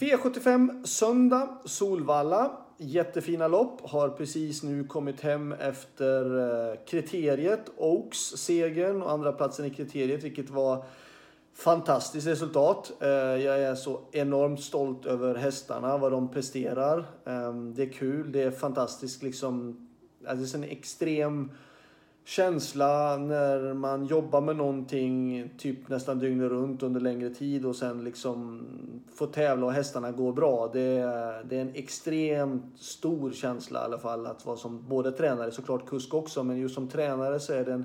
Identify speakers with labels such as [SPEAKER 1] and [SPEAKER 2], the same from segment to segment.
[SPEAKER 1] V75 söndag, Solvalla. Jättefina lopp. Har precis nu kommit hem efter eh, kriteriet. Oaks segern och andra platsen i kriteriet, vilket var fantastiskt resultat. Eh, jag är så enormt stolt över hästarna, vad de presterar. Ehm, det är kul, det är fantastiskt liksom. Alltså, det är en extrem känsla när man jobbar med någonting typ nästan dygnet runt under längre tid och sen liksom får tävla och hästarna går bra. Det är, det är en extremt stor känsla i alla fall att vara som både tränare, såklart kusk också, men just som tränare så är det en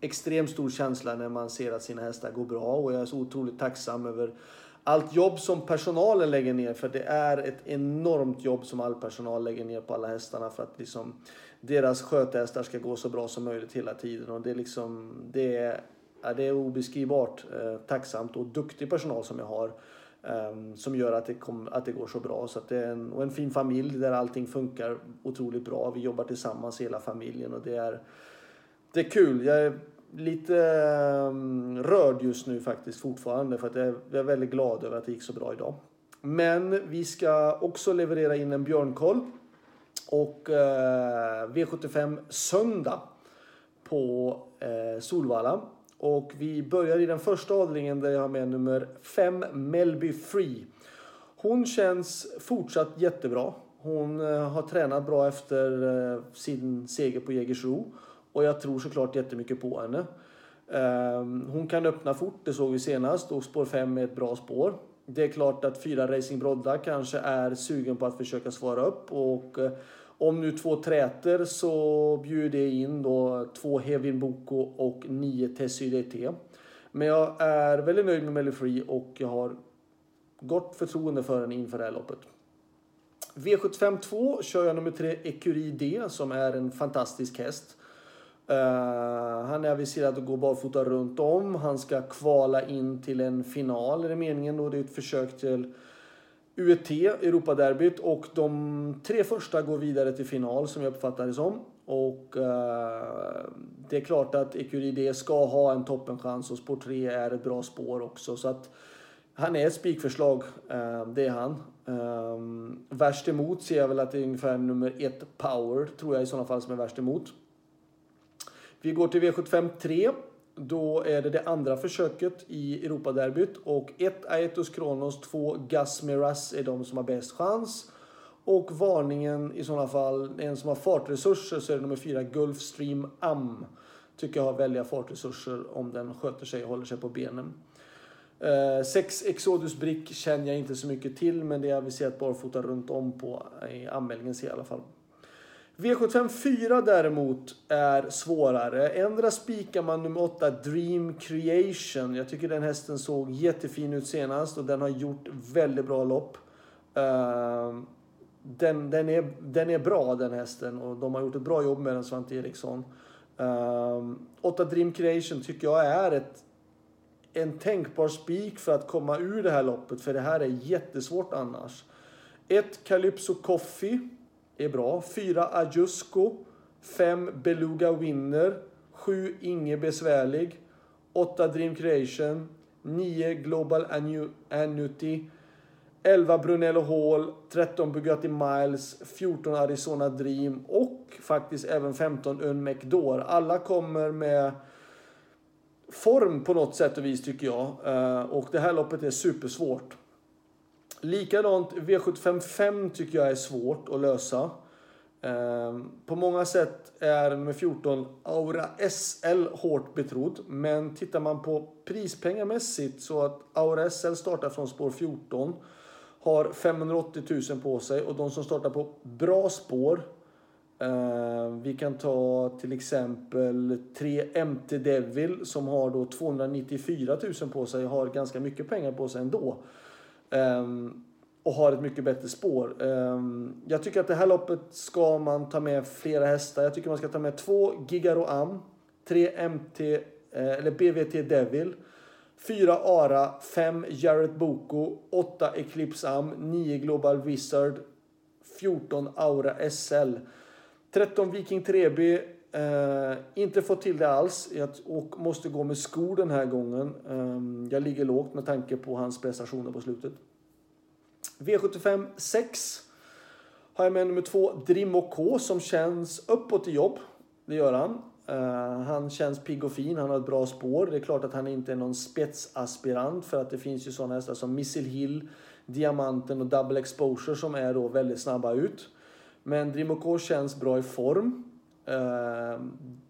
[SPEAKER 1] extremt stor känsla när man ser att sina hästar går bra och jag är så otroligt tacksam över allt jobb som personalen lägger ner för det är ett enormt jobb som all personal lägger ner på alla hästarna för att liksom deras sköthästar ska gå så bra som möjligt hela tiden och det är liksom det är, ja, det är obeskrivbart eh, tacksamt och duktig personal som jag har eh, som gör att det, kom, att det går så bra. Så att det är en, och en fin familj där allting funkar otroligt bra. Vi jobbar tillsammans hela familjen och det är, det är kul. Jag är lite ehm, rörd just nu faktiskt fortfarande för att jag är, väldigt glad över att det gick så bra idag. Men vi ska också leverera in en björnkoll och eh, V75 söndag på eh, Solvalla. Och vi börjar i den första avdelningen där jag har med nummer 5 Melby Free. Hon känns fortsatt jättebra. Hon eh, har tränat bra efter sin seger på Jägersro. Och jag tror såklart jättemycket på henne. Ehm, hon kan öppna fort, det såg vi senast. Och spår 5 är ett bra spår. Det är klart att fyra Racing Brodda kanske är sugen på att försöka svara upp. Och eh, om nu två träter så bjuder det in då två Hevin Boko och nio Tessy DT. Men jag är väldigt nöjd med Melly Free och jag har gott förtroende för henne inför det här loppet. V75 2 kör jag nummer 3 Ecurie D som är en fantastisk häst. Uh, han är aviserad att gå barfota runt om. Han ska kvala in till en final är det meningen då. Det är ett försök till UET, Europaderbyt och de tre första går vidare till final som jag uppfattar det som. Och uh, det är klart att Ecuride ska ha en toppenchans och spår 3 är ett bra spår också. Så att han är ett spikförslag, uh, det är han. Um, värst emot ser jag väl att det är ungefär nummer 1 Power, tror jag i sådana fall som är värst emot. Vi går till V75 3. Då är det det andra försöket i Europaderbyt och 1 Aetos Kronos, 2 Gas Miras är de som har bäst chans. Och varningen i sådana fall, en som har fartresurser så är det nummer 4 Gulfstream Am. Tycker jag har välja fartresurser om den sköter sig och håller sig på benen. Eh, Exodus Brick känner jag inte så mycket till men det är aviserat barfota runt om på i anmälningen ser jag i alla fall. V75 4 däremot är svårare. Ändra spikar man nummer 8 Dream Creation. Jag tycker den hästen såg jättefin ut senast och den har gjort väldigt bra lopp. Ehm, den, den, är, den är bra den hästen och de har gjort ett bra jobb med den Svante Eriksson. Ehm, 8 Dream Creation tycker jag är ett, en tänkbar spik för att komma ur det här loppet för det här är jättesvårt annars. 1 Calypso Coffee är bra. 4 Ajusco. 5 Beluga Winner. 7 Inge Besvärlig. 8 Dream Creation. 9 Global Annuity. 11 Brunello Hall, 13 Bugatti Miles, 14 Arizona Dream och faktiskt även 15 Unmec Door. Alla kommer med form på något sätt och vis tycker jag. Eh, och det här loppet är supersvårt. Likadant V75 5 tycker jag är svårt att lösa. Ehm, på många sätt är nummer 14 Aura SL hårt betrodd. Men tittar man på prispengamässigt så att Aura SL startar från spår 14. Har 580 000 på sig och de som startar på bra spår. Ehm, vi kan ta till exempel 3 MT Devil som har då 294 000 på sig. Har ganska mycket pengar på sig ändå. Um, och har ett mycket bättre spår. Um, jag tycker att det här loppet ska man ta med flera hästar. Jag tycker man ska ta med två Gigaro Am, tre MT, eh, eller BVT Devil, fyra Ara, fem Jarrett Boko, åtta Eclipse Am, nio Global Wizard, 14 Aura SL, 13 Viking 3B, Eh, inte fått till det alls och måste gå med skor den här gången. Eh, jag ligger lågt med tanke på hans prestationer på slutet. V75 6 har jag med nummer 2, Drimmo K som känns uppåt i jobb. Det gör han. Uh, han känns pigg och fin, han har ett bra spår. Det är klart att han inte är någon spetsaspirant för att det finns ju sådana hästar som Missile Hill, Diamanten och Double Exposure som är då väldigt snabba ut. Men Drimoko känns bra i form. Eh,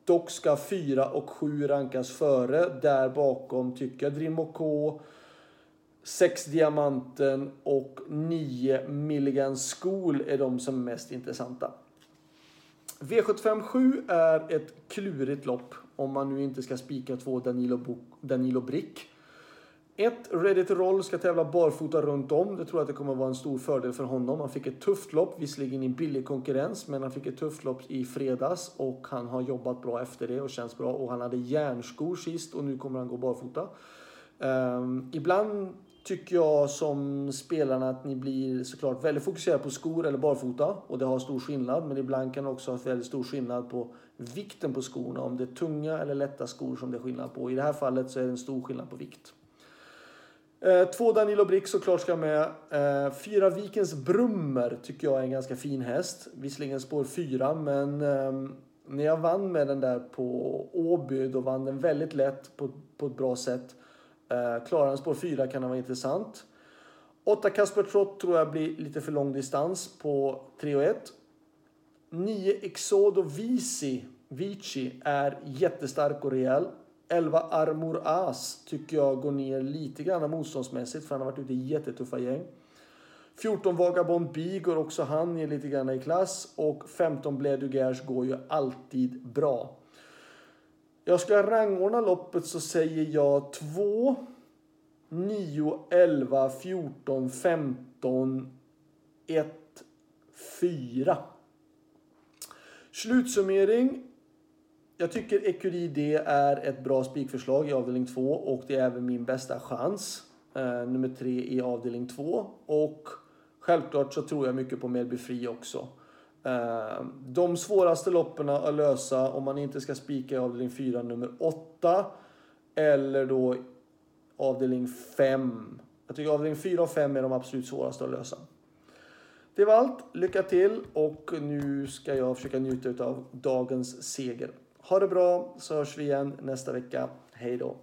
[SPEAKER 1] dock ska 4 och 7 rankas före. Där bakom tycker jag Drimoko 6 Diamanten och 9 Milligan School är de som är mest intressanta. V75 7 är ett klurigt lopp om man nu inte ska spika två Danilo, Bo Danilo Brick. Ett, Ready to Roll ska tävla barfota runt om. Det tror jag att det kommer vara en stor fördel för honom. Han fick ett tufft lopp, visserligen i billig konkurrens, men han fick ett tufft lopp i fredags och han har jobbat bra efter det och känns bra. Och han hade järnskor sist och nu kommer han gå barfota. Um, ibland tycker jag som spelarna att ni blir såklart väldigt fokuserade på skor eller barfota och det har stor skillnad. Men ibland kan det också ha väldigt stor skillnad på vikten på skorna. Om det är tunga eller lätta skor som det är skillnad på. I det här fallet så är det en stor skillnad på vikt. Eh, två Danilo Brick såklart ska med. Eh, fyra Vikens Brummer tycker jag är en ganska fin häst. Visserligen spår fyra men eh, när jag vann med den där på Åby då vann den väldigt lätt på, på ett bra sätt. Eh, klarar han spår 4 kan han vara intressant. 8 Kasper Trott tror jag blir lite för lång distans på 3 och 1. 9 Exodo Vici, Vici är jättestark och rejäl. 11 Armor As tycker jag går ner lite grann motståndsmässigt för han har varit ute i jättetuffa gäng. 14 Vagabond B går också han ner lite grann i klass och 15 Bledugers går ju alltid bra. Jag ska rangordna loppet så säger jag 2, 9, 11, 14, 15, 1, 4. Slutsummering. Jag tycker Ecurri D är ett bra spikförslag i avdelning 2 och det är även min bästa chans. Eh, nummer 3 i avdelning 2. Och självklart så tror jag mycket på Melby Fri också. Eh, de svåraste loppen att lösa om man inte ska spika i avdelning 4 nummer 8 eller då avdelning 5. Jag tycker avdelning 4 och 5 är de absolut svåraste att lösa. Det var allt. Lycka till och nu ska jag försöka njuta av dagens seger. Ha det bra så hörs vi igen nästa vecka. Hej då!